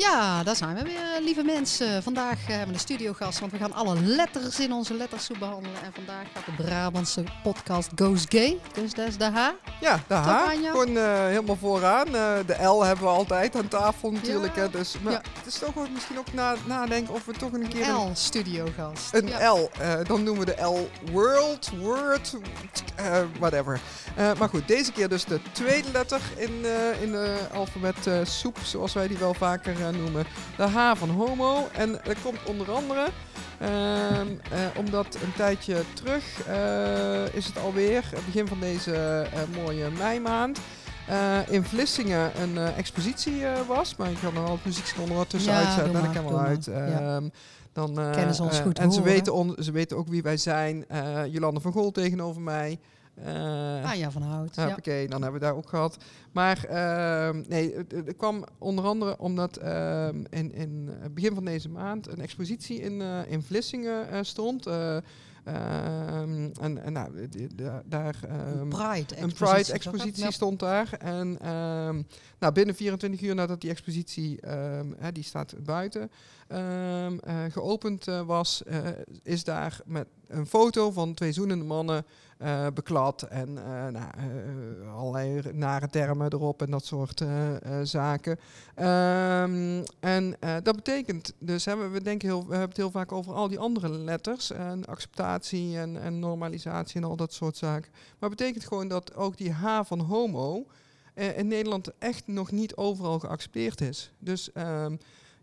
Ja, daar zijn we weer, lieve mensen. Vandaag hebben we een studiogast, want we gaan alle letters in onze lettersoep behandelen. En vandaag gaat de Brabantse podcast Goes Gay. Dus dat is de H. Ja, de H. Gewoon eh, helemaal vooraan. Eh, de L hebben we altijd aan tafel natuurlijk. Ja. Hè, dus, maar Ja. het is toch wel misschien ook na, nadenken of we toch een keer een, een Ja. L. eh, dan noemen we de L World, Word, eh, whatever. Eh, maar goed, deze keer dus de tweede letter in, eh, in de alfabet eh, soep, zoals wij die wel vaker eh, noemen. De H van homo. En dat komt onder andere ehm, eh, omdat een tijdje terug eh, is het alweer, het begin van deze eh, mooie meimaand. eh, in Vlissingen een eh, expositie eh, was, maar ik kan er wel het muziek ondertussen Ja, uitzetten. doe Dat maar, uit. Ja. Ehm, dan, eh, Kennen ze ons eh, goed En ze weten, on, ze weten ook wie wij zijn. Eh, Jolande van Gol tegenover mij. Eh, Ah ja, van Hout. Ja. Oké, dan hebben we daar ook gehad. Maar ehm, nee, het, het kwam onder andere omdat ehm, in, in het begin van deze maand een expositie in, eh, in Vlissingen eh, stond. Ehm, en en nou, daar... Pride een Pride-expositie Ja. stond daar. En nou, binnen 24 uur nadat die expositie, hè, die staat buiten, geopend was, is daar met een foto van twee zoenende mannen eh, beklad. En eh, nou, eh, allerlei nare termen erop en dat soort zaken. Ehm, en dat betekent dus, we, denken heel, we hebben het heel vaak over al die andere letters. En acceptatie en, en normalisatie en al dat soort zaken. Maar het betekent gewoon dat ook die H van homo in Nederland echt nog niet overal geaccepteerd is. Dus ehm,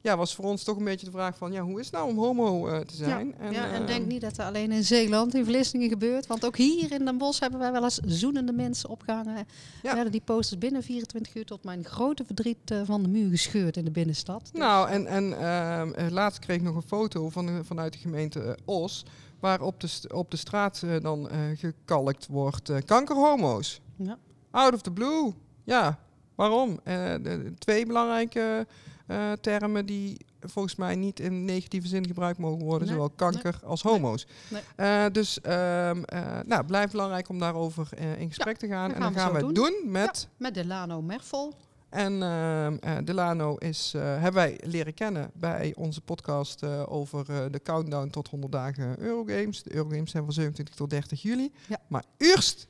ja, was voor ons toch een beetje de vraag van, ja, hoe is het nou om homo eh, te zijn? ja, en ehm, denk niet dat het alleen in Zeeland, in Vlissingen gebeurt. Want ook hier in Den Bosch hebben wij wel eens zoenende mensen opgehangen. Ja. We hadden die posters binnen 24 uur tot mijn grote verdriet eh, van de muur gescheurd in de binnenstad. Dus- Nou, en, en ehm, eh, laatst kreeg ik nog een foto van, de- vanuit de gemeente eh, Os, waar op de, st- op de straat eh, dan eh, gekalkt wordt eh, kankerhomo's. Ja. Out of the blue. Ja, waarom? Eh, de, de twee belangrijke eh, termen die volgens mij niet in negatieve zin gebruikt mogen worden, Nee, zowel kanker als homo's. Nee. Eh, dus eh nou, blijft belangrijk om daarover in gesprek te gaan. en gaan dan we gaan we doen. het doen met Met Delano Mervol. en ehm, eh, Delano is, hebben wij leren kennen bij onze podcast over de countdown tot 100 dagen Eurogames. De Eurogames zijn van 27 tot 30 juli. Ja. Maar eerst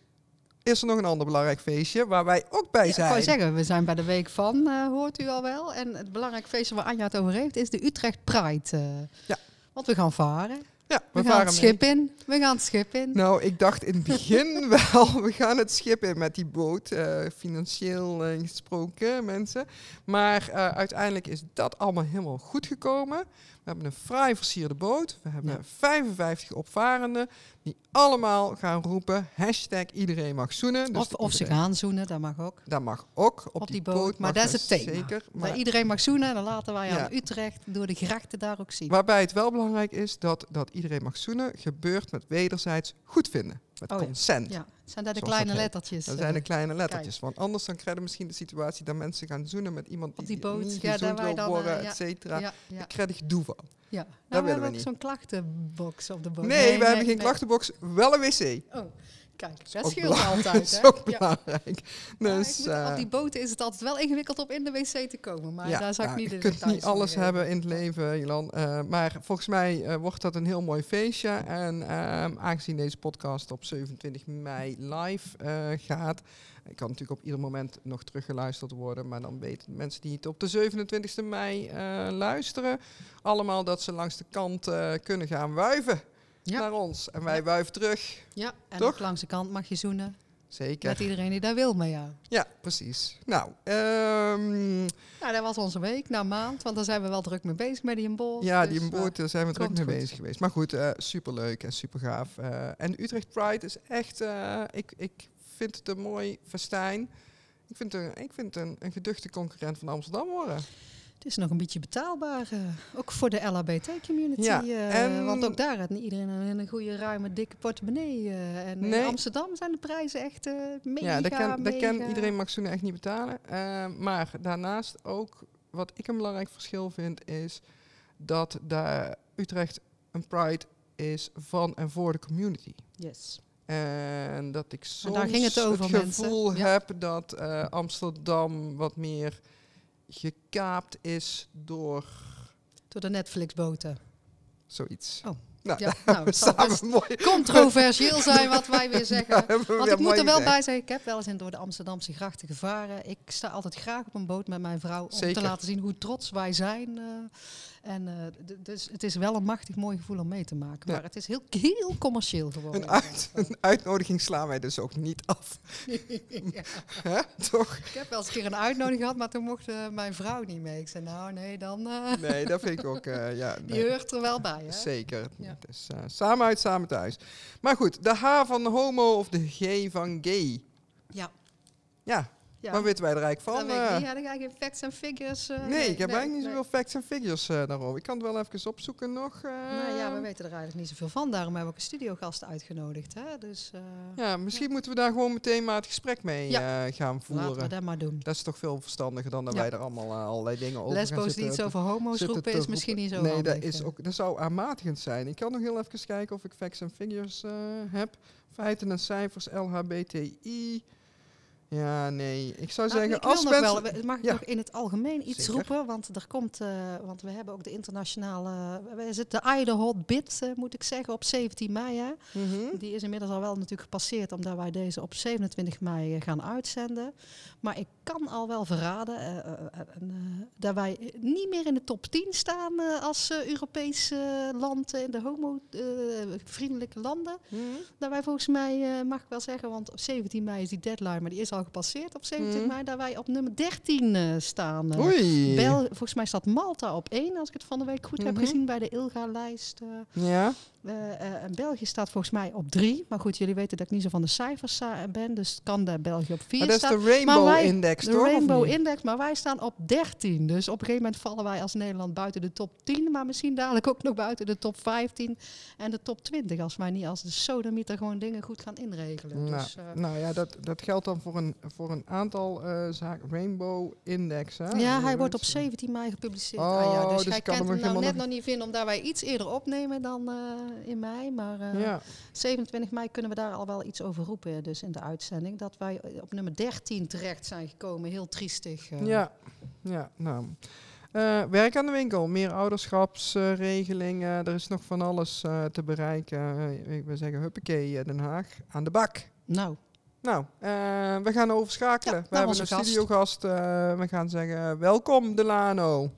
is er nog een ander belangrijk feestje waar wij ook bij Ja, ik wou zijn. zeggen, we zijn bij de week van, eh, hoort u al wel. En het belangrijke feestje waar Anja het over heeft is de Utrecht Pride. eh. Ja. Want we gaan varen. ja, We, gaan varen het mee. schip in. We gaan het schip in. Nou, ik dacht in het begin wel, we gaan het schip in met die boot, eh, financieel gesproken, mensen. Maar uiteindelijk is dat allemaal helemaal goed gekomen. We hebben een fraai versierde boot. We hebben Ja. 55 opvarenden die allemaal gaan roepen, hashtag iedereen mag zoenen. Dus of of ze gaan zoenen, dat mag ook. Dat mag ook, op, Op die, die boot. boot, maar dat is het thema. Zeker, Maar iedereen mag zoenen en dan laten wij Ja. aan Utrecht door de grachten daar ook zien. waarbij het wel belangrijk is dat, dat iedereen mag zoenen gebeurt met wederzijds goedvinden. Met Oh consent. Ja, zijn dat de kleine dat lettertjes? Dat eh, zijn de kleine lettertjes. Want anders dan krijg je misschien de situatie dat mensen gaan zoenen met iemand die, die boot, niet ja, daar wil dan, worden, eh, et cetera. ja, ja, Ik krijg gedoe van. ja. Nou, we willen hebben we ook zo'n klachtenbox op de boot. Nee, we hebben geen klachtenbox, wel een wc. Oh, kijk, dat scheelt altijd. Dat is ook belangrijk. Ja, Dus, moet- eh, op die boten is het altijd wel ingewikkeld om in de wc te komen. Maar ja, daar zou ik niet je de kunt details niet alles hebben in het leven, Jolan. Eh, maar volgens mij eh, wordt dat een heel mooi feestje. En ehm, aangezien deze podcast op 27 mei live gaat... Ik kan natuurlijk op ieder moment nog teruggeluisterd worden. Maar dan weten mensen die het op de 27 mei luisteren... allemaal dat ze langs de kant kunnen gaan wuiven Ja. naar ons. En wij wuiven terug. Ja, en Toch? ook langs de kant mag je zoenen Zeker. met iedereen die daar wil met jou. Ja, precies. Nou, Nou, dat was onze week, na een maand. Want daar zijn we wel druk mee bezig met die in boord. ja, dus, die eh, daar zijn we druk mee goed. bezig geweest. Maar goed, eh superleuk en super gaaf. en de Utrecht Pride is echt, eh, ik, ik vind het een mooi festijn. Ik vind, het een, ik vind het een, een geduchte concurrent van Amsterdam worden. Het is nog een beetje betaalbaar, eh, ook voor de LHBT-community. Ja, eh, en- Want ook daar had niet iedereen een, een goede, ruime, dikke portemonnee. eh, en Nee. in Amsterdam zijn de prijzen echt mega, ja, dat kan, mega. kan iedereen mag echt niet betalen. Eh, maar daarnaast ook, wat ik een belangrijk verschil vind, is dat de Utrecht een Pride is van en voor de community. Yes. En dat ik soms daar ging het over, mensen. gevoel Ja. heb dat Amsterdam wat meer gekaapt is door Door de Netflix-boten. zoiets. Oh, Nou, Ja, nou, het zal best mooi. controversieel zijn wat wij weer zeggen. Nou, Want ik moet er wel bij zeggen, ik heb wel eens in door de Amsterdamse grachten gevaren. Ik sta altijd graag op een boot met mijn vrouw om Zeker. te laten zien hoe trots wij zijn. eh. en eh, dus het is wel een machtig mooi gevoel om mee te maken. Ja. Maar het is heel, heel commercieel geworden. Een, uit, een uitnodiging slaan wij dus ook niet af. Ja. Toch? Ik heb wel eens een keer een uitnodiging gehad, maar toen mocht eh, mijn vrouw niet mee. Ik zei, nou nee, dan Nee, dat vind ik ook. ja, die nee. hoort er wel bij. Hè? Zeker. Ja. Dus, samen uit, samen thuis. Maar goed, de H van homo of de G van gay. Ja. Ja, ja. waar weten wij er eigenlijk van? ik eh? niet. Had ik eigenlijk geen facts en figures? eh, nee, ik heb nee, eigenlijk niet zoveel facts en figures eh, daarover. Ik kan het wel even opzoeken nog. Nou ja, we weten er eigenlijk niet zoveel van. Daarom hebben we ook een studiogast uitgenodigd. Hè? Dus Ja, misschien moeten we daar gewoon meteen maar het gesprek mee Ja. gaan laten we voeren. dat maar doen. Dat is toch veel verstandiger dan dat Ja. wij er allemaal allerlei dingen over gaan Lesbo's die zitten iets over homo's roepen is misschien niet zo Nee, handig, dat, is ook, dat zou aanmatigend zijn. Ik kan nog heel even kijken of ik facts en figures heb. Feiten en cijfers, LHBTI. Ja, nee. Ik zou Nou, zeggen, ik als mensen... wel, mag ik Ja. nog in het algemeen iets Zeker. roepen? Want er komt, eh, want we hebben ook de internationale, we zitten de Idaho Bid, eh, moet ik zeggen, op 17 mei. Hè? Mhm. Die is inmiddels al wel natuurlijk gepasseerd, omdat wij deze op 27 mei eh, gaan uitzenden. Maar ik kan al wel verraden eh, eh, eh, eh, dat wij niet meer in de top 10 staan eh, als eh, Europees eh, land in de homo-vriendelijke landen. Mhm. Dat wij volgens mij, eh, mag ik wel zeggen, want op 17 mei is die deadline, maar die is al gepasseerd op 17 Mhm. mei, dat wij op nummer 13 eh, staan. eh. Oei. Bel, volgens mij staat Malta op 1, als ik het van de week goed heb Mhm. gezien bij de ILGA-lijst. eh. Ja, Eh, eh, België staat volgens mij op 3. Maar goed, jullie weten dat ik niet zo van de cijfers sta- ben. Dus kan de België op 4 maar dat is de Rainbow wij- Index, de toch? of Rainbow? Index, maar wij staan op 13. Dus op een gegeven moment vallen wij als Nederland buiten de top 10. Maar misschien dadelijk ook nog buiten de top 15 en de top 20. Als wij niet als de sodemieter gewoon dingen goed gaan inregelen. Nou, dus, eh, nou ja, dat, dat geldt dan voor een, voor een aantal eh zaken. Rainbow Index, hè? ja, hij Eh, wordt op mensen- 17 mei gepubliceerd. Oh, ah, ja, dus, dus jij kan kent hem nou net nog niet vinden, omdat wij iets eerder opnemen dan eh, in mei. Maar eh, Ja, 27 mei kunnen we daar al wel iets over roepen, dus in de uitzending. Dat wij op nummer 13 terecht zijn gekomen. Heel triestig. eh. ja, ja, nou. Eh, werk aan de winkel, meer ouderschapsregelingen. er is nog van alles eh, te bereiken. Eh, ik wil zeggen, huppakee, eh, Den Haag, aan de bak. Nou, Nou, eh, we gaan overschakelen. Ja, we hebben een gast. studiogast. eh, we gaan zeggen, welkom Delano.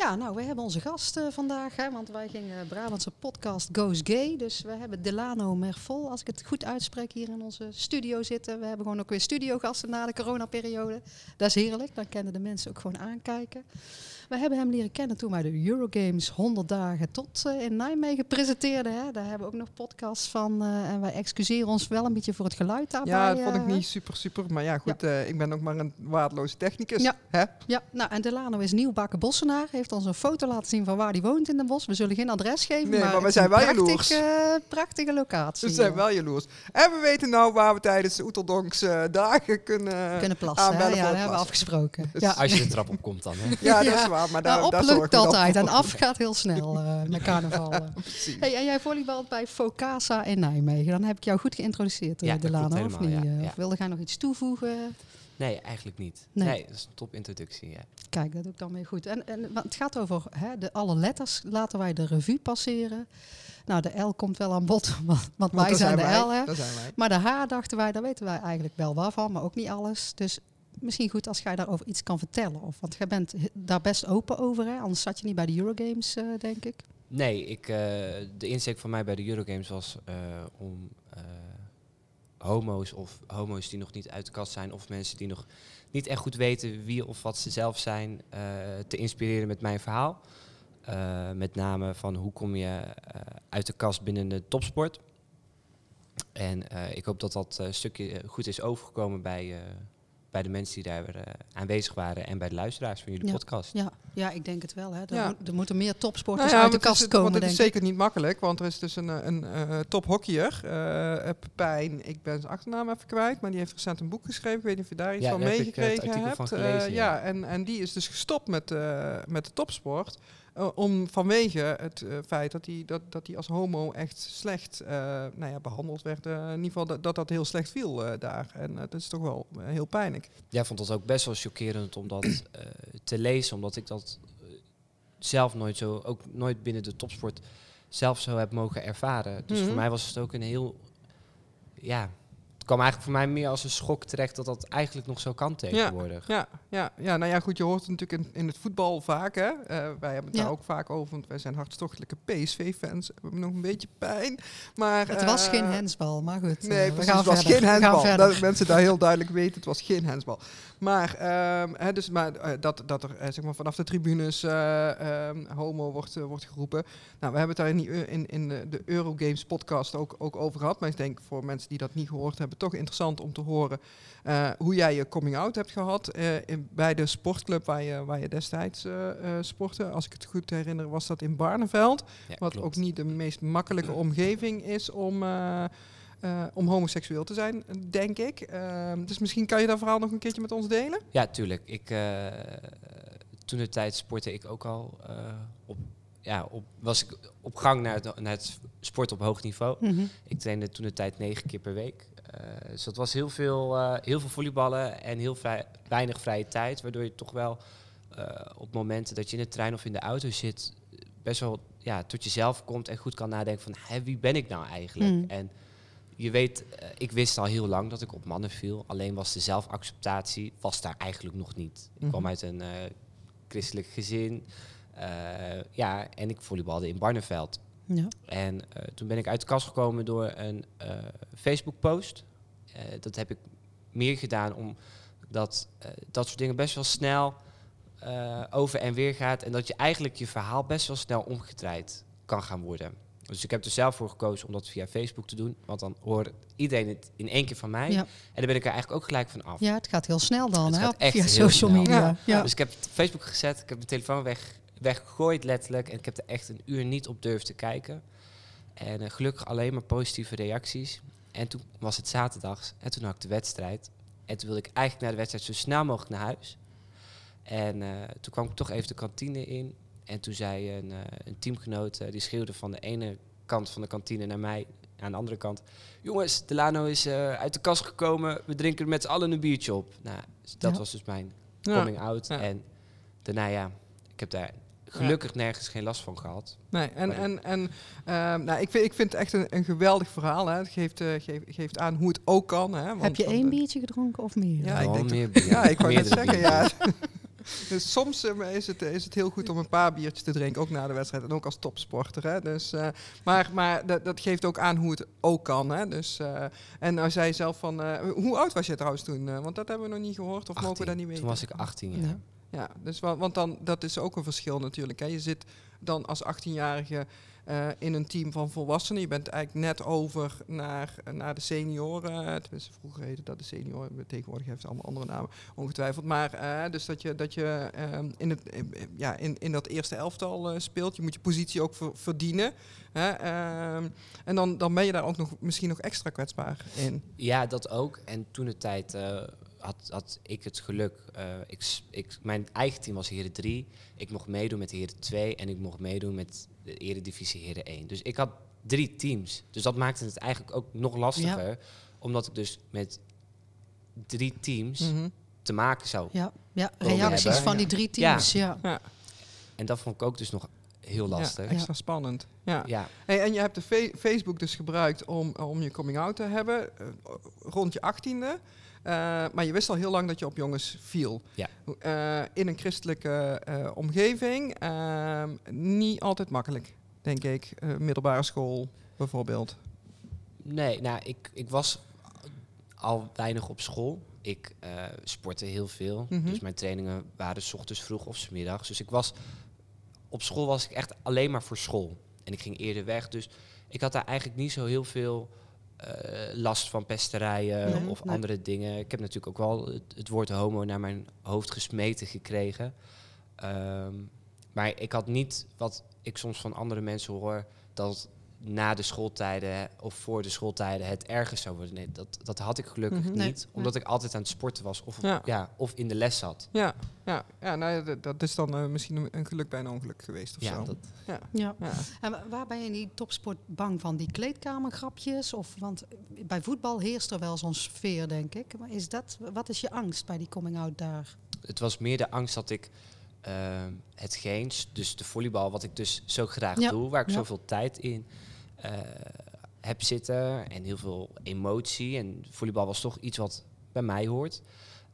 Ja, nou, we hebben onze gast eh, vandaag, hè, want wij gingen Brabantse podcast Goes Gay. Dus we hebben Delano Mervol, als ik het goed uitspreek, hier in onze studio zitten. We hebben gewoon ook weer studiogasten na de coronaperiode. Dat is heerlijk, dan kennen de mensen ook gewoon aankijken. We hebben hem leren kennen toen wij de Eurogames 100 dagen tot eh, in Nijmegen presenteerden. Hè. Daar hebben we ook nog podcasts van. eh, en wij excuseren ons wel een beetje voor het geluid daarbij. Ja, dat vond ik eh, niet super, super. Maar ja, goed, eh, ik ben ook maar een waardeloze technicus. Ja. Hè? Ja, nou en Delano is nieuwbakken bossenaar. Heeft ons een foto laten zien van waar hij woont in Den Bosch. We zullen geen adres geven, Nee, maar, maar we zijn wel prachtige, eh, prachtige locatie. Ze zijn eh, wel jaloers. En we weten nou waar we tijdens de Oeteldonks eh, dagen kunnen... kunnen plassen. aanbellen Ja, dat hebben we afgesproken. Dus- Ja. Als je de trap op komt dan, hè? Ja, dat Ja. is waar. Maar Nou, daar, lukt altijd en af gaat heel snel eh, met carnaval. eh. Hey, en jij volleybalt bij Focasa in Nijmegen. Dan heb ik jou goed geïntroduceerd, eh, Ja, Delano, of niet? ja, Eh. Of wilde jij nog iets toevoegen? Nee, eigenlijk niet. Nee. Nee, dat is een top introductie. Ja. Kijk, dat doe ik dan weer goed. En, en want het gaat over hè, de, alle letters. Laten wij de revue passeren. Nou, de L komt wel aan bod, want, wij zijn de wij. L. Hè? Maar de H dachten wij, daar weten wij eigenlijk wel waarvan, maar ook niet alles. Dus misschien goed als jij daarover iets kan vertellen. Of, want jij bent daar best open over, hè? anders zat je niet bij de Eurogames, eh, denk ik. Nee, ik, eh, de insteek van mij bij de Eurogames was eh, om homo's of homo's die nog niet uit de kast zijn of mensen die nog niet echt goed weten wie of wat ze zelf zijn, te inspireren met mijn verhaal. Met name van hoe kom je uit de kast binnen de topsport. En ik hoop dat dat stukje goed is overgekomen bij, bij de mensen die daar eh, aanwezig waren en bij de luisteraars van jullie Ja. podcast. Ja, ja ik denk het wel. Hè. Er, Ja. moet- er moeten meer topsporters Nou ja, uit de het kast komen, Want het denk is ik. zeker niet makkelijk, want er is dus een, eh, een eh, tophockeyer, eh Pepijn, ik ben zijn achternaam even kwijt, maar die heeft recent een boek geschreven. Ik weet niet of je daar iets Ja, van heb meegekregen artikel hebt. van Eh, gelezen, ja, ja. en, en die is dus gestopt met, eh, met de topsport. Eh, om vanwege het eh, feit dat hij dat, dat hij als homo echt slecht eh, nou ja, behandeld werd. in ieder geval dat, dat dat heel slecht viel daar. En dat is toch wel heel pijnlijk. Jij vond dat ook best wel chockerend om dat te lezen, omdat ik dat zelf nooit zo, ook nooit binnen de topsport zelf zo heb mogen ervaren. Dus Mhm. voor mij was het ook een heel, ja, kwam eigenlijk voor mij meer als een schok terecht dat dat eigenlijk nog zo kan tegenwoordig. Ja, ja, ja, nou ja, goed, je hoort het natuurlijk in, in het voetbal vaak, hè. Eh, wij hebben het Ja. daar ook vaak over, want wij zijn hartstochtelijke PSV-fans. We hebben nog een beetje pijn, maar... Het was eh, geen hensbal, maar goed. Nee, we precies, gaan het was verder. geen hensbal. Dat mensen daar heel duidelijk weten, het was geen hensbal. Maar, ehm, hè, dus, maar dat, dat er zeg maar, vanaf de tribunes eh, ehm, homo wordt, wordt geroepen. Nou, we hebben het daar in, die, in, in de, de Eurogames podcast ook, ook over gehad. Maar ik denk voor mensen die dat niet gehoord hebben, toch interessant om te horen eh, hoe jij je coming out hebt gehad eh, in, bij de sportclub waar je, waar je destijds eh, eh, sportte. Als ik het goed herinner, was dat in Barneveld. Ja, Wat klopt. ook niet de meest makkelijke omgeving is om, eh, eh, om homoseksueel te zijn, denk ik. Ehm, dus misschien kan je dat verhaal nog een keertje met ons delen? Ja, tuurlijk. Ik, eh, toen de tijd sportte ik ook al eh, op, ja, op, was ik op gang naar het, naar het sport op hoog niveau. Mhm. Ik trainde toen de tijd negen keer per week. Eh, dus dat was heel veel, eh, heel veel volleyballen en heel vrij, weinig vrije tijd. Waardoor je toch wel eh, op momenten dat je in de trein of in de auto zit, best wel ja, tot jezelf komt en goed kan nadenken van hé, wie ben ik nou eigenlijk? Mm. En je weet, ik wist al heel lang dat ik op mannen viel. Alleen was de zelfacceptatie was daar eigenlijk nog niet. Ik kwam Mhm. uit een christelijk gezin. ja, en ik volleybalde in Barneveld. Ja. En eh, toen ben ik uit de kast gekomen door een eh, Facebook-post. Eh, dat heb ik meer gedaan omdat eh, dat soort dingen best wel snel eh, over en weer gaat. En dat je eigenlijk je verhaal best wel snel omgedraaid kan gaan worden. Dus ik heb er zelf voor gekozen om dat via Facebook te doen. Want dan hoort iedereen het in één keer van mij. Ja. En dan ben ik er eigenlijk ook gelijk van af. ja, het gaat heel snel dan, Het hè? gaat echt Via heel social snel. media. Ja. Ja. Dus ik heb Facebook gezet, ik heb mijn telefoon weg, weggegooid letterlijk. En ik heb er echt een uur niet op durven te kijken. En eh, gelukkig alleen maar positieve reacties. En toen was het zaterdags en toen had ik de wedstrijd. En toen wilde ik eigenlijk naar de wedstrijd zo snel mogelijk naar huis. En eh, toen kwam ik toch even de kantine in. En toen zei een, eh, een teamgenoot, die schreeuwde van de ene kant van de kantine naar mij, aan de andere kant. Jongens, Delano is uit de kast gekomen, we drinken met z'n allen een biertje op. Nou, dus dat Ja. was dus mijn coming out. Ja. En daarna ja, ik heb daar gelukkig nergens geen last van gehad. Nee, en, en, en ehm, nou, ik, vind, ik vind het echt een, een geweldig verhaal. Hè. Het geeft, eh, geeft, geeft aan hoe het ook kan. Hè. Want, Heb je één biertje gedronken of meer? Ja, ik denk meer bier. Ja, ik wou net zeggen, ja. Dus soms eh, is, het, is het heel goed om een paar biertjes te drinken, ook na de wedstrijd. En ook als topsporter. Hè. Dus, eh, maar maar dat, dat geeft ook aan hoe het ook kan. Hè. Dus, eh, en nou zei je zelf van... eh, hoe oud was je trouwens toen? Eh, want dat hebben we nog niet gehoord. Of mogen we 18. dat niet weten? Toen was ik 18 jaar. Ja. Ja, dus, wa- want dan, dat is ook een verschil natuurlijk. Hè. Je zit dan als 18-jarige eh, in een team van volwassenen. Je bent eigenlijk net over naar, naar de senioren. Tenminste, vroeger heette dat de senioren. Tegenwoordig heeft allemaal andere namen, ongetwijfeld. Maar eh, dus dat je, dat je ehm, in, het, ja, in, in dat eerste elftal eh, speelt. Je moet je positie ook ver- verdienen. Hè. Ehm, en dan, dan ben je daar ook nog, misschien nog extra kwetsbaar in. Ja, dat ook. En toen de tijd had, had ik het geluk. eh, ik, ik, mijn eigen team was Heren 3. Ik mocht meedoen met Heren 2 en ik mocht meedoen met de Eredivisie Heren 1. Dus ik had drie teams. Dus dat maakte het eigenlijk ook nog lastiger. Omdat ik dus met drie teams Mhm. te maken zou. Ja, ja reacties hebben. van die drie teams. Ja. En dat vond ik ook dus nog heel lastig. Ja, extra spannend. Ja. Ja, Hey, en je hebt de Facebook dus gebruikt om, om je coming out te hebben, eh, rond je achttiende. Eh, maar je wist al heel lang dat je op jongens viel. Ja. Eh, in een christelijke eh, omgeving. Ehm, niet altijd makkelijk, denk ik. Middelbare school bijvoorbeeld. Nee, nou, ik, ik was al weinig op school. Ik sportte heel veel. Mhm. Dus mijn trainingen waren 's ochtends vroeg of 's middags. Dus ik was op school was ik echt alleen maar voor school. En ik ging eerder weg. Dus ik had daar eigenlijk niet zo heel veel last van pesterijen Nee, of nee. andere dingen. Ik heb natuurlijk ook wel het, het woord homo naar mijn hoofd gesmeten gekregen. Ehm, maar ik had niet wat ik soms van andere mensen hoor, dat na de schooltijden of voor de schooltijden het ergens zou worden. Nee, dat, dat had ik gelukkig Mhm. Niet. Omdat ik altijd aan het sporten was of, Ja. ja. of in de les zat. Ja, ja, ja nou, ja, dat, is dan eh, misschien een- geluk bij een ongeluk geweest of Ja, zo. dat, Ja. Ja. En wa- waar ben je in die topsport bang van? Die kleedkamergrapjes? Of, want bij voetbal heerst er wel zo'n sfeer, denk ik. Maar is dat, wat is je angst bij die coming-out daar? het was meer de angst dat ik ehm hetgeen, dus de volleybal, wat ik dus zo graag Ja, doe, waar ik ja. zoveel tijd in eh, heb zitten en heel veel emotie. En volleybal was toch iets wat bij mij hoort.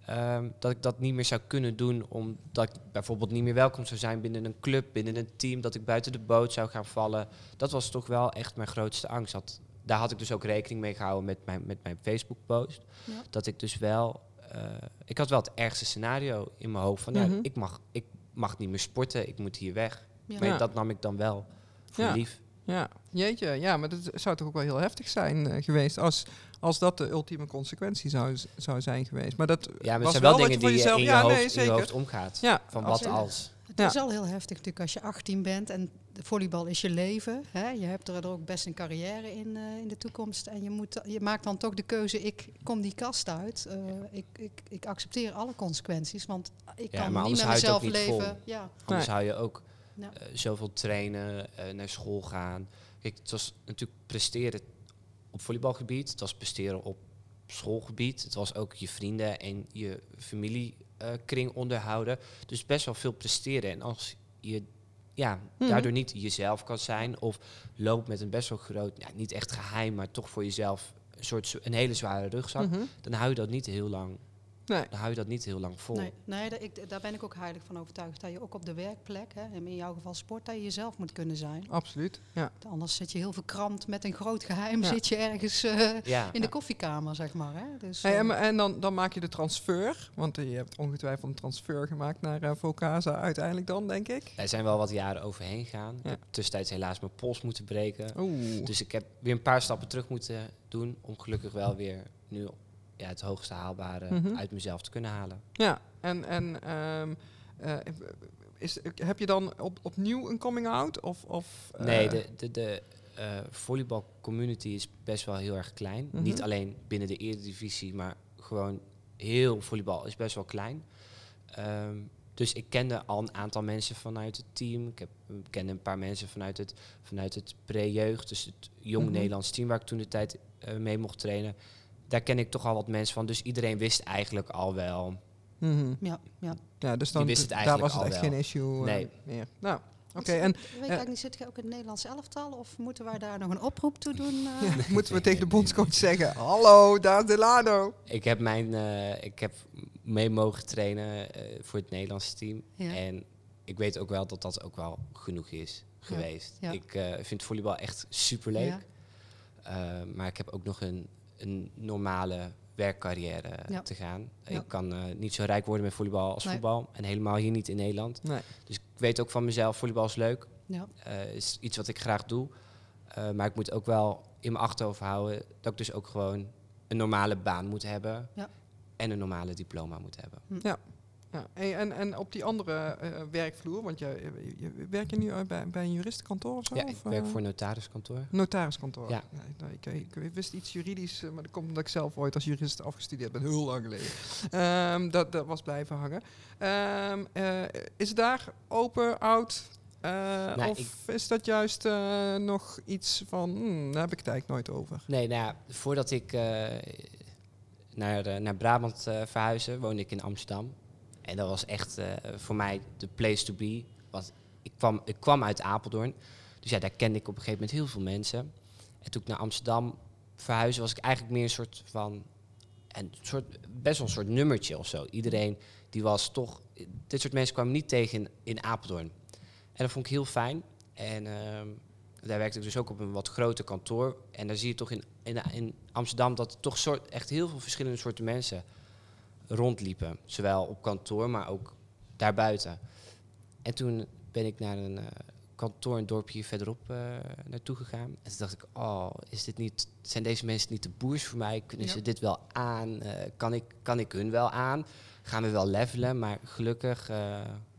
Ehm, dat ik dat niet meer zou kunnen doen, omdat ik bijvoorbeeld niet meer welkom zou zijn binnen een club, binnen een team, dat ik buiten de boot zou gaan vallen. Dat was toch wel echt mijn grootste angst. Dat, daar had ik dus ook rekening mee gehouden met mijn, met mijn Facebook-post. Ja. Dat ik dus wel, eh, ik had wel het ergste scenario in mijn hoofd van, ja, Mhm. ik, mag, ik mag niet meer sporten, ik moet hier weg. Ja. Maar dat nam ik dan wel voor Ja. lief. Ja, jeetje, ja, maar dat zou toch ook wel heel heftig zijn eh, geweest als, als dat de ultieme consequentie zou, zou zijn geweest. Maar dat Ja, maar was zijn wel dingen je voor die je jezelf, in je, ja, hoofd, nee, in je hoofd omgaat. Ja, Van als- wat als. Het Ja. is al heel heftig natuurlijk als je 18 bent en de volleybal is je leven. Hè? Je hebt er ook best een carrière in, eh, in de toekomst. En je, moet, je maakt dan toch de keuze, ik kom die kast uit. Eh, ik, ik, ik accepteer alle consequenties, want ik Ja, kan niet met mezelf leven. Ja. Anders Nee. hou je ook Ja. eh, zoveel trainen, eh, naar school gaan. Kijk, het was natuurlijk presteren op volleybalgebied. Het was presteren op schoolgebied. Het was ook je vrienden en je familiekring onderhouden. Dus best wel veel presteren. En als je ja, Mhm. daardoor niet jezelf kan zijn of loopt met een best wel groot, ja, niet echt geheim, maar toch voor jezelf een soort een hele zware rugzak, Mhm. dan hou je dat niet heel lang. Nee. Dan hou je dat niet heel lang vol. Nee, nee daar, ik, daar ben ik ook heilig van overtuigd. Dat je ook op de werkplek, hè, en in jouw geval sport, dat je jezelf moet kunnen zijn. Absoluut, ja. Anders zit je heel verkrampt met een groot geheim, Ja. zit je ergens eh, Ja. in de koffiekamer, zeg maar. Hè? Dus, Hey, eh, en, en dan, dan maak je de transfer, want je hebt ongetwijfeld een transfer gemaakt naar Vocasa uiteindelijk dan, denk ik. Er zijn wel wat jaren overheen gegaan. Ik heb tussentijds helaas mijn pols moeten breken. Oeh. Dus ik heb weer een paar stappen terug moeten doen om gelukkig wel weer nu ja, het hoogste haalbare Mhm. uit mezelf te kunnen halen. Ja, en, en ehm, eh, is, heb je dan op, opnieuw een coming out? Of, of, eh, Nee, de, de, de eh, volleybal community is best wel heel erg klein. Mhm. Niet alleen binnen de eredivisie, maar gewoon heel volleybal is best wel klein. Ehm, dus ik kende al een aantal mensen vanuit het team. Ik, heb, ik kende een paar mensen vanuit het, vanuit het pre-jeugd, dus het jong Mhm. Nederlands team waar ik toen de tijd eh, mee mocht trainen. Daar ken ik toch al wat mensen van. Dus iedereen wist eigenlijk al wel. Mhm. ja, ja. Ja, dus dan wist het daar eigenlijk was het al echt wel. geen issue eh, Nee. meer. Nou, oké. En weet ik eigenlijk niet, zit je ook in het Nederlands elftal? Of moeten wij daar nog een oproep toe doen? eh? ja, moeten we tegen de bondscoach zeggen: Hallo, daar Delano. Ik heb, mijn, eh, ik heb mee mogen trainen eh, voor het Nederlandse team. Ja. En ik weet ook wel dat dat ook wel genoeg is geweest. ja. Ik eh, vind volleybal echt superleuk. Ja. Eh, maar ik heb ook nog een, een normale werkcarrière Ja. te gaan. Ja. Ik kan eh, niet zo rijk worden met volleybal als Nee. voetbal. En helemaal hier niet in Nederland. Nee. Dus ik weet ook van mezelf, volleybal is leuk. Ja. Eh, is iets wat ik graag doe. Eh, maar ik moet ook wel in mijn achterhoofd houden dat ik dus ook gewoon een normale baan moet hebben. Ja. En een normale diploma moet hebben. Ja. Hey, en, en op die andere eh, werkvloer, want je, je, je- werk je nu uit bij, bij een juristenkantoor of zo? Ja, ik werk eh, voor een notariskantoor. Notariskantoor. Ja. Nou, ik, ik, ik wist iets juridisch, eh, maar dat komt omdat ik zelf ooit als jurist afgestudeerd ben, heel lang geleden. Ehm, dat, dat was blijven hangen. Ehm, eh, is het daar open, oud? Eh, Nou, of is dat juist eh, nog iets van, hmm, daar heb ik het eigenlijk nooit over? Nee, nou ja, voordat ik eh, naar, eh, naar Brabant eh verhuisde, woonde ik in Amsterdam. En dat was echt eh, voor mij de place to be. Want ik kwam, ik kwam uit Apeldoorn. Dus ja, daar kende ik op een gegeven moment heel veel mensen. En toen ik naar Amsterdam verhuisde, was ik eigenlijk meer een soort van... Een soort, best wel een soort nummertje of zo. Iedereen die was toch... Dit soort mensen kwamen niet tegen in, in Apeldoorn. En dat vond ik heel fijn. En ehm, daar werkte ik dus ook op een wat groter kantoor. En daar zie je toch in, in, in Amsterdam dat er toch soort, echt heel veel verschillende soorten mensen rondliepen. Zowel op kantoor, maar ook daarbuiten. En toen ben ik naar een eh, kantoor, een dorpje verderop eh, naartoe gegaan. En toen dacht ik, oh, is dit niet, zijn deze mensen niet de boers voor mij? Kunnen Ja. ze dit wel aan? Eh, kan, ik, kan ik hun wel aan? Gaan we wel levelen? Maar gelukkig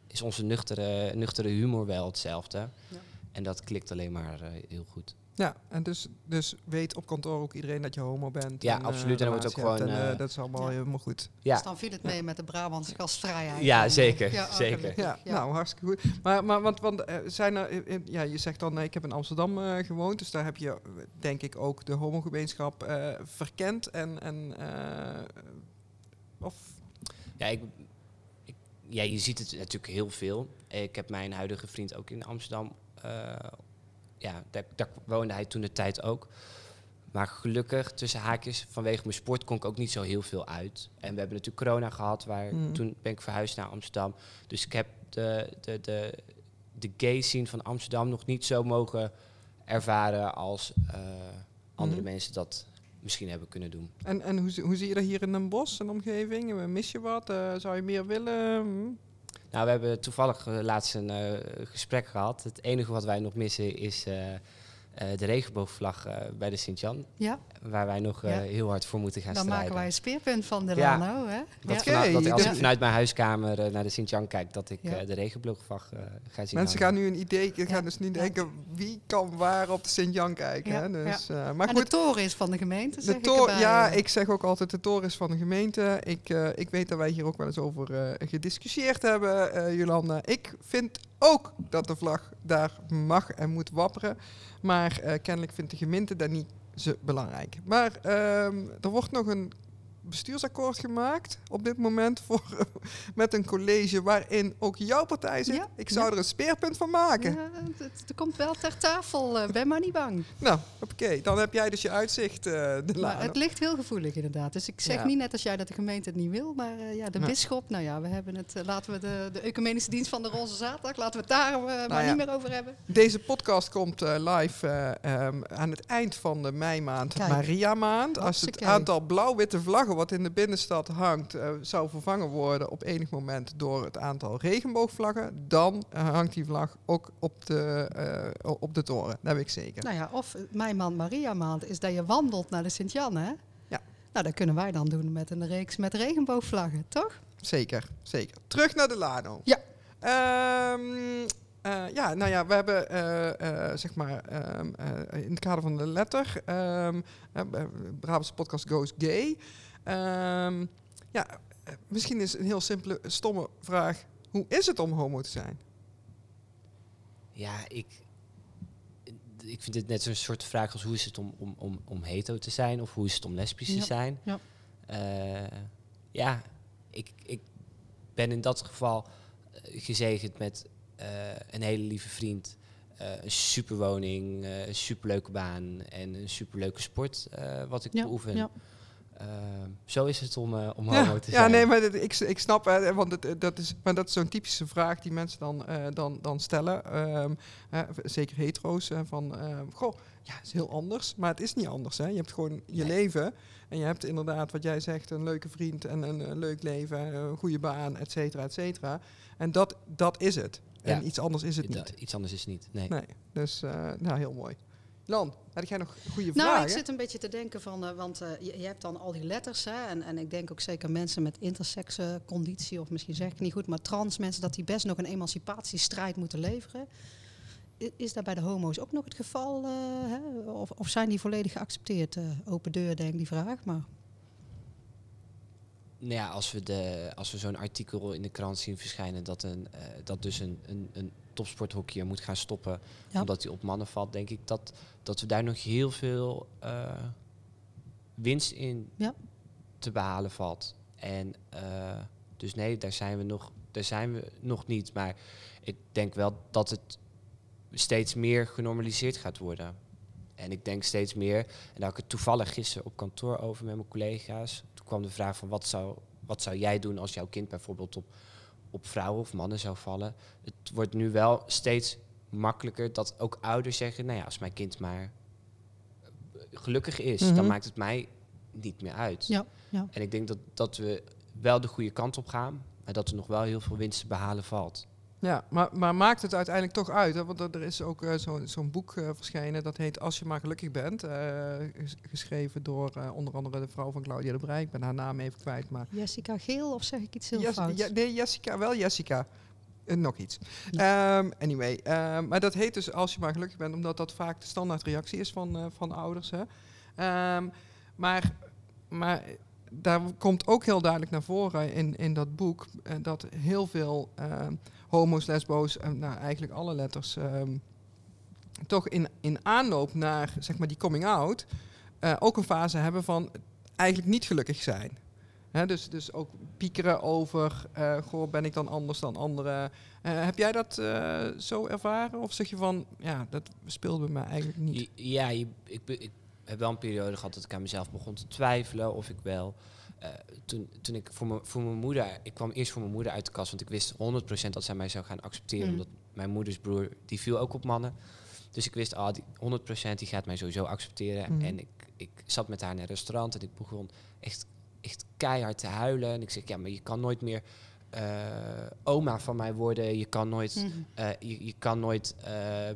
is onze nuchtere, nuchtere humor wel hetzelfde. Ja. En dat klikt alleen maar heel goed. Ja, en dus, dus weet op kantoor ook iedereen dat je homo bent. Ja, en, absoluut. En dan wordt ook gewoon, En, eh, eh, dat is allemaal ja. helemaal goed. Ja, Dus dan viel het mee met de Brabantse gastvrijheid. Ja, zeker, eh, oh, zeker. Ja, nou, hartstikke goed. Maar, maar want, want eh, zijn er, eh, eh, ja, je zegt dan, eh, ik heb in Amsterdam eh, gewoond, dus daar heb je, eh, denk ik, ook de homogemeenschap eh verkend. En, en eh, of, Ja, ik, ik- ja, je ziet het natuurlijk heel veel. Ik heb mijn huidige vriend ook in Amsterdam. Ja, daar, daar woonde hij toen de tijd ook. Maar gelukkig, tussen haakjes, vanwege mijn sport kon ik ook niet zo heel veel uit. En we hebben natuurlijk corona gehad, waar Mhm. toen ben ik verhuisd naar Amsterdam. Dus ik heb de, de, de, de gay scene van Amsterdam nog niet zo mogen ervaren als eh, andere Mhm. mensen dat misschien hebben kunnen doen. en, en hoe, zie- hoe zie je dat hier in Den Bosch en omgeving? Mis je wat? Eh, zou je meer willen? Nou, we hebben toevallig eh, laatst een eh, gesprek gehad. Het enige wat wij nog missen is eh, de regenboogvlag eh, bij de Sint-Jan. Ja, Waar wij nog eh, Ja. heel hard voor moeten gaan dan strijden. maken wij een speerpunt van Delano. Hè? dat, Ja. vanuit- dat als Ja. ik vanuit mijn huiskamer eh, naar de Sint-Jan kijk, dat ik Ja. eh, de regenboogvlag eh, ga zien Mensen hangen. gaan nu een idee, gaan Ja. dus nu Ja. denken, wie kan waar op de Sint-Jan kijken? Ja, hè? Dus, eh, maar en goed, de toren is van de gemeente, zeg De ik tor- erbij, ja, eh. ik zeg ook altijd, de toren is van de gemeente. Ik, eh, ik weet dat wij hier ook wel eens over eh, gediscussieerd hebben, eh Jolanda. Ik vind ook dat de vlag daar mag en moet wapperen. Maar eh, kennelijk vindt de gemeente dat niet zo belangrijk. Maar ehm, er wordt nog een bestuursakkoord gemaakt op dit moment voor, met een college waarin ook jouw partij zit. Ja, ik zou ja. er een speerpunt van maken. Ja, het, komt wel ter tafel, eh, ben maar niet bang. Nou, oké, dan heb jij dus je uitzicht, eh de Maar het ligt heel gevoelig inderdaad. Dus ik zeg niet net als jij dat de gemeente het niet wil, maar eh, ja, de bisschop, nou ja, we hebben het, laten we de, de ecumenische dienst van de Roze Zaterdag, laten we het daar maar Nou niet meer over hebben. Deze podcast komt live eh, ehm, aan het eind van de meimaand, Kijk. Maria maand. Als het aantal blauw-witte vlaggen wat in de binnenstad hangt, eh, zou vervangen worden op enig moment door het aantal regenboogvlaggen, dan eh, hangt die vlag ook op de, eh, op de toren. Dat weet ik zeker. Nou ja, of mijn maand Maria maand is dat je wandelt naar de Sint-Jan, hè? Ja. Nou, dat kunnen wij dan doen met een reeks met regenboogvlaggen, toch? Zeker, zeker. Terug naar de Lano. Ja. Ehm, eh, ja, nou ja, we hebben zeg maar ehm, eh, in het kader van de letter, uh, Brabantse podcast Goes Gay. Ehm, ja, misschien is een heel simpele, stomme vraag. Hoe is het om homo te zijn? Ja, ik, ik vind het net zo'n soort vraag als hoe is het om, om, om, om hetero te zijn of hoe is het om lesbisch Ja, te zijn. ja. Eh, ja, ik, ik ben in dat geval eh, gezegend met eh, een hele lieve vriend, eh, een superwoning, eh, een superleuke baan en een superleuke sport eh, wat ik Ja, beoefen. Ja. Eh, zo is het om, eh, om Ja, homo te ja zijn. nee, maar ik, ik snap, hè, want het, dat is, maar dat is zo'n typische vraag die mensen dan, eh, dan, dan stellen. Ehm, zeker hetero's, van, ehm, goh, ja, het is heel anders, maar het is niet anders. Hè. Je hebt gewoon je Nee. leven en je hebt inderdaad, wat jij zegt, een leuke vriend en een, eh, leuk leven, een goede baan, et cetera, et cetera. En dat, dat is het. En Ja. iets anders is het niet. Iets anders is het niet. Nee. Nee, dus, eh, nou, heel mooi. Lan, had jij nog goede Nou, vragen? ik zit een beetje te denken van, eh, want eh, je, je hebt dan al die letters, hè, en, en ik denk ook zeker mensen met intersexe conditie, of misschien zeg ik niet goed, maar trans mensen, dat die best nog een emancipatiestrijd moeten leveren. I- Is dat bij de homo's ook nog het geval? eh, hè? Of, of zijn die volledig geaccepteerd? Open deur, denk ik die vraag. Maar Nou ja, als we, de, als we zo'n artikel in de krant zien verschijnen dat, een, eh, dat dus een, een, een topsporthockeyer moet gaan stoppen Ja. omdat hij op mannen valt, denk ik dat, dat we daar nog heel veel eh, winst in Ja. te behalen valt. En eh, dus nee, daar zijn we nog, daar zijn we nog niet. Maar ik denk wel dat het steeds meer genormaliseerd gaat worden. En ik denk steeds meer, en daar had ik het toevallig gisteren op kantoor over met mijn collega's. Kwam de vraag van wat zou, wat zou jij doen als jouw kind bijvoorbeeld op, op vrouwen of mannen zou vallen. Het wordt nu wel steeds makkelijker dat ook ouders zeggen, nou ja, als mijn kind maar gelukkig is, Mhm. dan maakt het mij niet meer uit. ja, ja. En ik denk dat, dat we wel de goede kant op gaan, maar dat er nog wel heel veel winst te behalen valt. Ja, maar, maar maakt het uiteindelijk toch uit? Hè? Want er is ook eh, zo- zo'n boek eh, verschenen, dat heet Als je maar gelukkig bent. eh, ges- geschreven door onder andere de vrouw van Claudia de Brij. Ik ben haar naam even kwijt, maar... Jessica Geel, of zeg ik iets heel Jes- fout? ja, nee, Jessica, wel Jessica. Nog iets. Ehm, anyway, ehm, maar dat heet dus als je maar gelukkig bent, omdat dat vaak de standaardreactie is van, van ouders. Hè. Ehm, maar, maar daar komt ook heel duidelijk naar voren in, in dat boek eh, dat heel veel ehm, homo's, lesbo's, en nou, eigenlijk alle letters, ehm, toch in, in aanloop naar zeg maar, die coming out eh, ook een fase hebben van eigenlijk niet gelukkig zijn. Hè, dus, dus ook piekeren over, eh, goh, ben ik dan anders dan anderen? Eh, heb jij dat eh, zo ervaren? Of zeg je van, ja, dat speelde bij mij eigenlijk niet? Ja, ik, ik heb wel een periode gehad dat ik aan mezelf begon te twijfelen of ik wel. eh, toen, toen ik voor, mijn- voor mijn moeder, ik kwam eerst voor mijn moeder uit de kast, want ik wist 100% dat zij mij zou gaan accepteren, Mm. omdat mijn moeders broer die viel ook op mannen. Dus ik wist, ah, die 100% die gaat mij sowieso accepteren. Mhm. En ik, ik zat met haar naar een restaurant en ik begon echt, echt keihard te huilen. En ik zeg, ja, maar je kan nooit meer eh, oma van mij worden. Je kan nooit Mhm. eh, je, je kan nooit eh,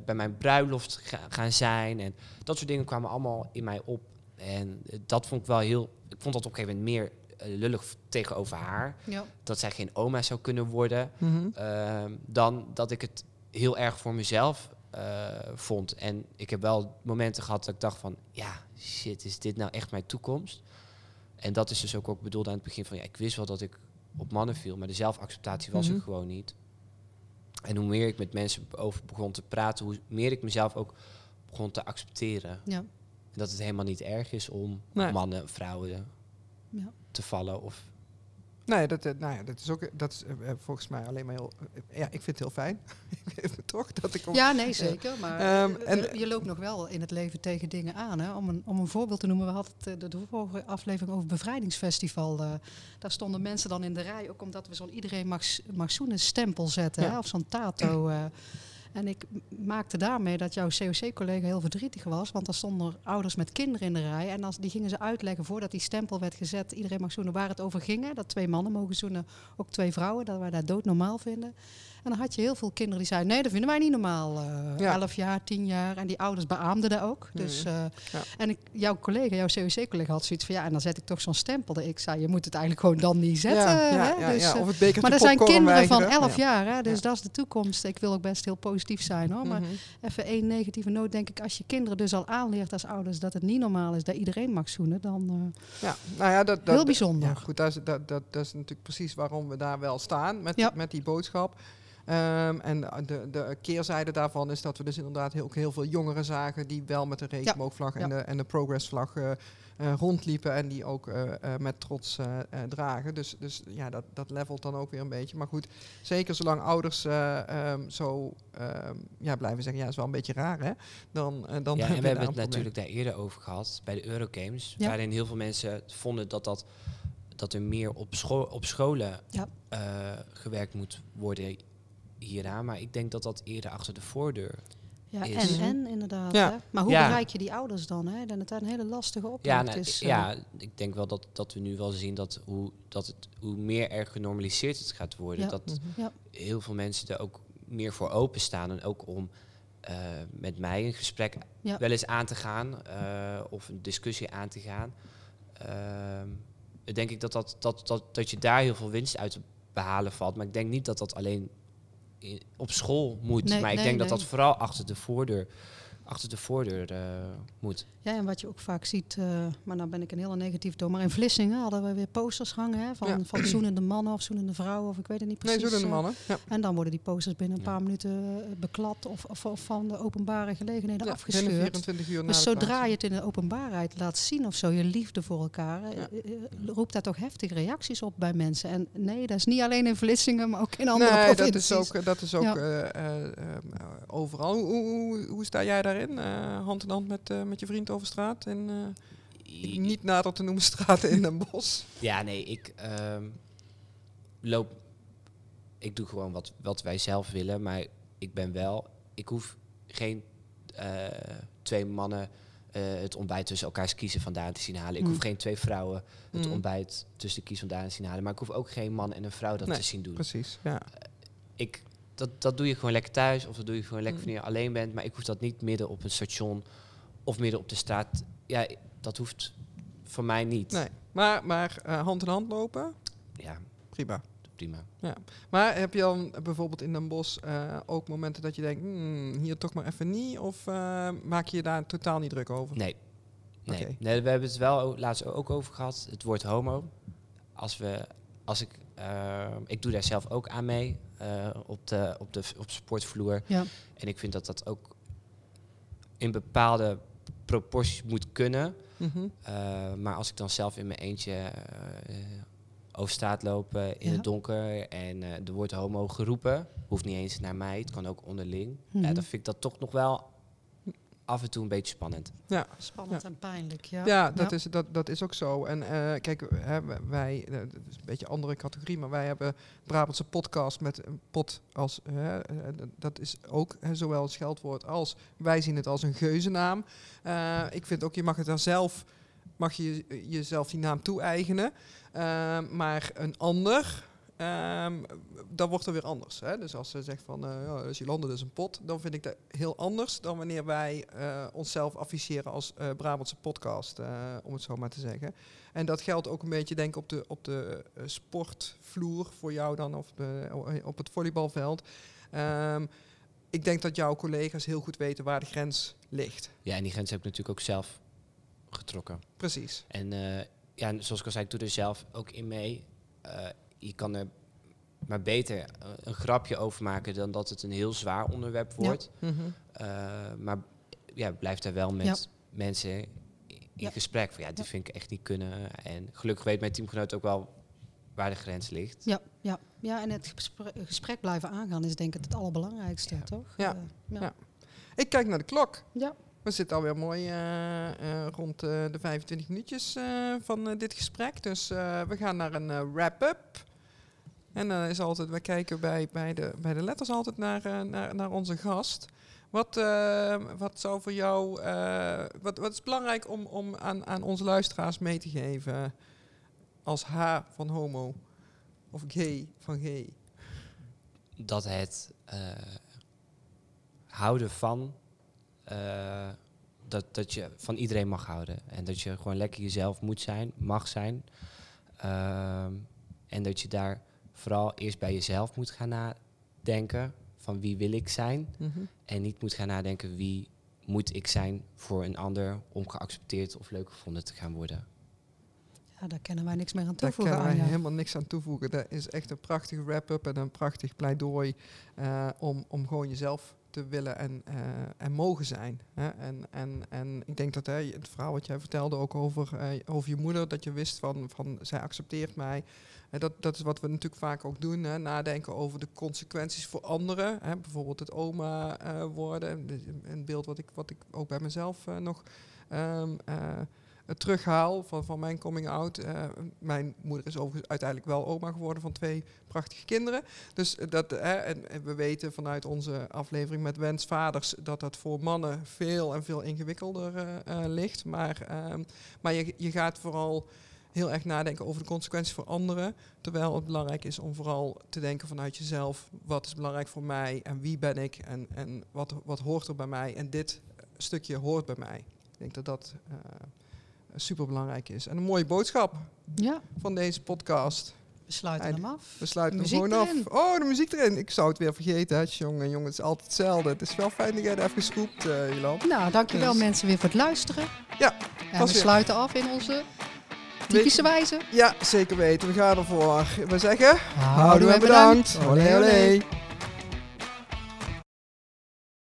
bij mijn bruiloft ga- gaan zijn. En dat soort dingen kwamen allemaal in mij op. En dat vond ik wel heel. Ik vond dat op een gegeven moment meer lullig tegenover haar. Ja. Dat zij geen oma zou kunnen worden. Mhm. ehm, dan dat ik het heel erg voor mezelf eh, vond. En ik heb wel momenten gehad dat ik dacht van... Ja, shit, is dit nou echt mijn toekomst? En dat is dus ook, ook bedoeld aan het begin van... Ja, ik wist wel dat ik op mannen viel, maar de zelfacceptatie was er gewoon niet. En hoe meer ik met mensen over begon te praten, hoe meer ik mezelf ook begon te accepteren. Ja. En dat het helemaal niet erg is om Nee. mannen, vrouwen Ja. te vallen. Of, Nee, dat, eh, nou ja, dat is ook dat is, eh, eh, volgens mij alleen maar heel. eh, ja, ik vind het heel fijn. Toch? Dat ik. om- Ja, nee, zeker. Maar Ehm, eh, en- je loopt nog wel in het leven tegen dingen aan. Hè? Om, een, om een voorbeeld te noemen, we hadden het eh, de, vorige aflevering over bevrijdingsfestival. eh, daar stonden mensen dan in de rij, ook omdat we zo'n iedereen mag, mag zoenen stempel zetten. Ja. Hè? Of zo'n tato. En ik maakte daarmee dat jouw COC-collega heel verdrietig was. Want er stonden ouders met kinderen in de rij. En als, die gingen ze uitleggen voordat die stempel werd gezet. Iedereen mag zoenen waar het over ging. Dat twee mannen mogen zoenen, ook twee vrouwen. Dat wij dat doodnormaal vinden. En dan had je heel veel kinderen die zeiden, nee, dat vinden wij niet normaal. eh Ja. 11 jaar, 10 jaar. En die ouders beaamden dat ook. Dus, Mhm. eh, Ja. En ik, jouw collega, jouw COC-collega had zoiets van, ja, en dan zet ik toch zo'n stempel. Ik zei, je moet het eigenlijk gewoon dan niet zetten. ja, hè? Dus, eh, Of het bekertje maar er zijn kinderen van weigeren. 11 Ja. jaar, hè? dus dat is de toekomst. Ik wil ook best heel positief zijn hoor. Maar Mhm. even één negatieve noot, denk ik, als je kinderen dus al aanleert als ouders dat het niet normaal is dat iedereen mag zoenen, dan eh, Ja, nou ja, dat, dat, heel bijzonder. Ja, goed, dat is, dat, dat, dat is natuurlijk precies waarom we daar wel staan met, Ja. met die boodschap. Ehm, en de, de keerzijde daarvan is dat we dus inderdaad heel, ook heel veel jongeren zagen die wel met de regenboogvlag en, de, en de progressvlag eh, eh, rondliepen en die ook eh, eh, met trots eh, eh, dragen. Dus, dus ja, dat, dat levelt dan ook weer een beetje. Maar goed, zeker zolang ouders eh, ehm, zo ehm, ja, blijven zeggen, ja, is wel een beetje raar hè, dan, eh, dan ja, en we hebben het natuurlijk daar eerder over gehad bij de Eurogames. Ja. Waarin heel veel mensen vonden dat, dat, dat er meer op, school, op scholen Ja. eh, gewerkt moet worden hieraan. Maar ik denk dat dat eerder achter de voordeur. Ja, is. en, en inderdaad. Ja. Hè? Maar hoe Ja. bereik je die ouders dan? Hè? Dan het een hele lastige opdracht Ja, nou, is. eh, ja, ik denk wel dat, dat we nu wel zien dat hoe, dat het, hoe meer er genormaliseerd het gaat worden. Dat Mhm. Heel veel mensen er ook meer voor openstaan. En ook om eh, met mij een gesprek wel eens aan te gaan. eh, of een discussie aan te gaan. Ehm, denk ik dat, dat, dat, dat, dat je daar heel veel winst uit te behalen valt. Maar ik denk niet dat dat alleen op school moet. Nee, maar ik nee, denk dat dat vooral achter de voordeur, achter de voordeur eh, moet. Ja, en wat je ook vaak ziet, eh, maar nou ben ik een hele negatief door, maar in Vlissingen hadden we weer posters hangen hè, van, Ja. van zoenende mannen of zoenende vrouwen, of ik weet het niet Nee, precies. zo doen de eh, mannen. Ja. En dan worden die posters binnen een Ja. paar minuten beklad of, of, of van de openbare gelegenheden afgescheurd. 24 uur na Dus zodra je het in de openbaarheid laat zien of zo, je liefde voor elkaar, roept dat toch heftige reacties op bij mensen. En nee, dat is niet alleen in Vlissingen, maar ook in andere nee, dat is ook, dat is ook overal. Hoe, hoe, hoe, hoe sta jij daarin? Eh, hand in hand met, eh, met je vriend over straat? En, eh, niet nader te noemen straten in Den Bosch. Ja, nee, ik ehm, loop. Ik doe gewoon wat, wat wij zelf willen, maar ik ben wel. Ik hoef geen twee mannen het ontbijt tussen elkaars kiezen vandaan te zien halen. Ik Mm. hoef geen twee vrouwen het Mm. ontbijt tussen de kies vandaan te zien halen. Maar ik hoef ook geen man en een vrouw dat Nee, te zien doen. Precies, ja. Ik, dat, dat doe je gewoon lekker thuis of dat doe je gewoon lekker Mm. wanneer je alleen bent. Maar ik hoef dat niet midden op een station of midden op de straat. Ja, dat hoeft voor mij niet. Nee. Maar, maar eh, hand in hand lopen, Ja, prima. prima. Maar heb je dan bijvoorbeeld in Den Bosch eh, ook momenten dat je denkt, hmm, hier toch maar even niet? Of eh, maak je je daar totaal niet druk over? Nee. Nee. Nee, we hebben het wel laatst ook over gehad, het woord homo. Als we, als ik, ik doe daar zelf ook aan mee op, de, op de op sportvloer. Ja. En ik vind dat dat ook in bepaalde proporties moet kunnen. Mhm. Eh, maar als ik dan zelf in mijn eentje eh, over straat loop eh, in Ja. het donker en eh er wordt homo geroepen, hoeft niet eens naar mij, het kan ook onderling. Ja, Mhm. dan vind ik dat toch nog wel af en toe een beetje spannend. Ja. Spannend en pijnlijk, ja. Ja, dat, Is, dat, dat is ook zo. En eh, kijk, hè, wij, eh, dat is een beetje een andere categorie, maar wij hebben Brabantse podcast met een pot als, hè, eh, dat- is ook hè, zowel het scheldwoord als, wij zien het als een geuzennaam. Eh, ik vind ook, je mag het daar zelf, mag je jezelf die naam toe-eigenen. Eh, maar een ander, ehm, dan wordt er weer anders. Hè? Dus als ze zegt van, eh ja, dat is Jolande, dat is een pot, dan vind ik dat heel anders dan wanneer wij eh, onszelf afficheren als eh, Brabantse podcast, eh, om het zo maar te zeggen. En dat geldt ook een beetje, denk ik, op de, op de eh, sportvloer voor jou dan, of de, op het volleybalveld. Ehm, ik denk dat jouw collega's heel goed weten waar de grens ligt. Ja, en die grens heb ik natuurlijk ook zelf getrokken. Precies. En eh, ja, zoals ik al zei, ik doe er zelf ook in mee. Eh, je kan er maar beter een grapje over maken dan dat het een heel zwaar onderwerp wordt. Mhm. Eh, maar ja, blijf daar wel met Ja. mensen in Ja. gesprek. Van, ja, die Ja. vind ik echt niet kunnen. En gelukkig weet mijn teamgenoot ook wel waar de grens ligt. Ja, ja, ja, en het gespre- gesprek blijven aangaan is denk ik het allerbelangrijkste, Ja. toch? Ja. Eh, ja. Ja. Ik kijk naar de klok. Ja. We zitten alweer mooi eh, eh, rond eh, de 25 minuutjes eh, van dit gesprek. Dus eh, we gaan naar een eh, wrap-up. En dan is altijd, we kijken bij, bij, de, bij de letters altijd naar, eh, naar, naar onze gast. Wat, eh, wat zou voor jou, eh, wat, wat is belangrijk om, om aan, aan onze luisteraars mee te geven als H van homo of G van G? Dat het eh, houden van, dat, dat je van iedereen mag houden. En dat je gewoon lekker jezelf moet zijn, mag zijn. Ehm, en dat je daar vooral eerst bij jezelf moet gaan nadenken van wie wil ik zijn. Mhm. En niet moet gaan nadenken wie moet ik zijn voor een ander om geaccepteerd of leuk gevonden te gaan worden. Ja, daar kennen wij niks meer aan Daar toevoegen. kunnen wij aan, ja. helemaal niks aan toevoegen. Dat is echt een prachtige wrap-up en een prachtig pleidooi eh, om, om gewoon jezelf te willen en, eh, en mogen zijn. Hè? En, en, en ik denk dat hè, het verhaal wat jij vertelde ook over, eh, over je moeder, dat je wist van, van zij accepteert mij. Dat, dat is wat we natuurlijk vaak ook doen, hè? nadenken over de consequenties voor anderen. Hè? Bijvoorbeeld het oma eh, worden, een beeld wat ik, wat ik ook bij mezelf eh, nog... ehm, eh, terughaal van, van mijn coming out. Mijn moeder is uiteindelijk wel oma geworden van twee prachtige kinderen. Dus dat, en, we weten vanuit onze aflevering met wensvaders dat dat voor mannen veel en veel ingewikkelder ligt. Maar, ehm, maar je, je gaat vooral heel erg nadenken over de consequenties voor anderen. Terwijl het belangrijk is om vooral te denken vanuit jezelf. Wat is belangrijk voor mij en wie ben ik en, en wat, wat hoort er bij mij. En dit stukje hoort bij mij. Ik denk dat dat eh, super belangrijk is. En een mooie boodschap Ja, van deze podcast. we sluiten hem af. We sluiten hem gewoon erin. af. Oh, de muziek erin. Ik zou het weer vergeten. Hè. Jongen, jongen, het is altijd hetzelfde. Het is wel fijn dat jij er even scoopt, eh Jolan. Nou, dankjewel Dus- mensen weer voor het luisteren. Ja, En we sluiten af in onze typische wijze. Ja, zeker weten. We gaan ervoor. We zeggen... Houdoe en bedankt. Olé, olé.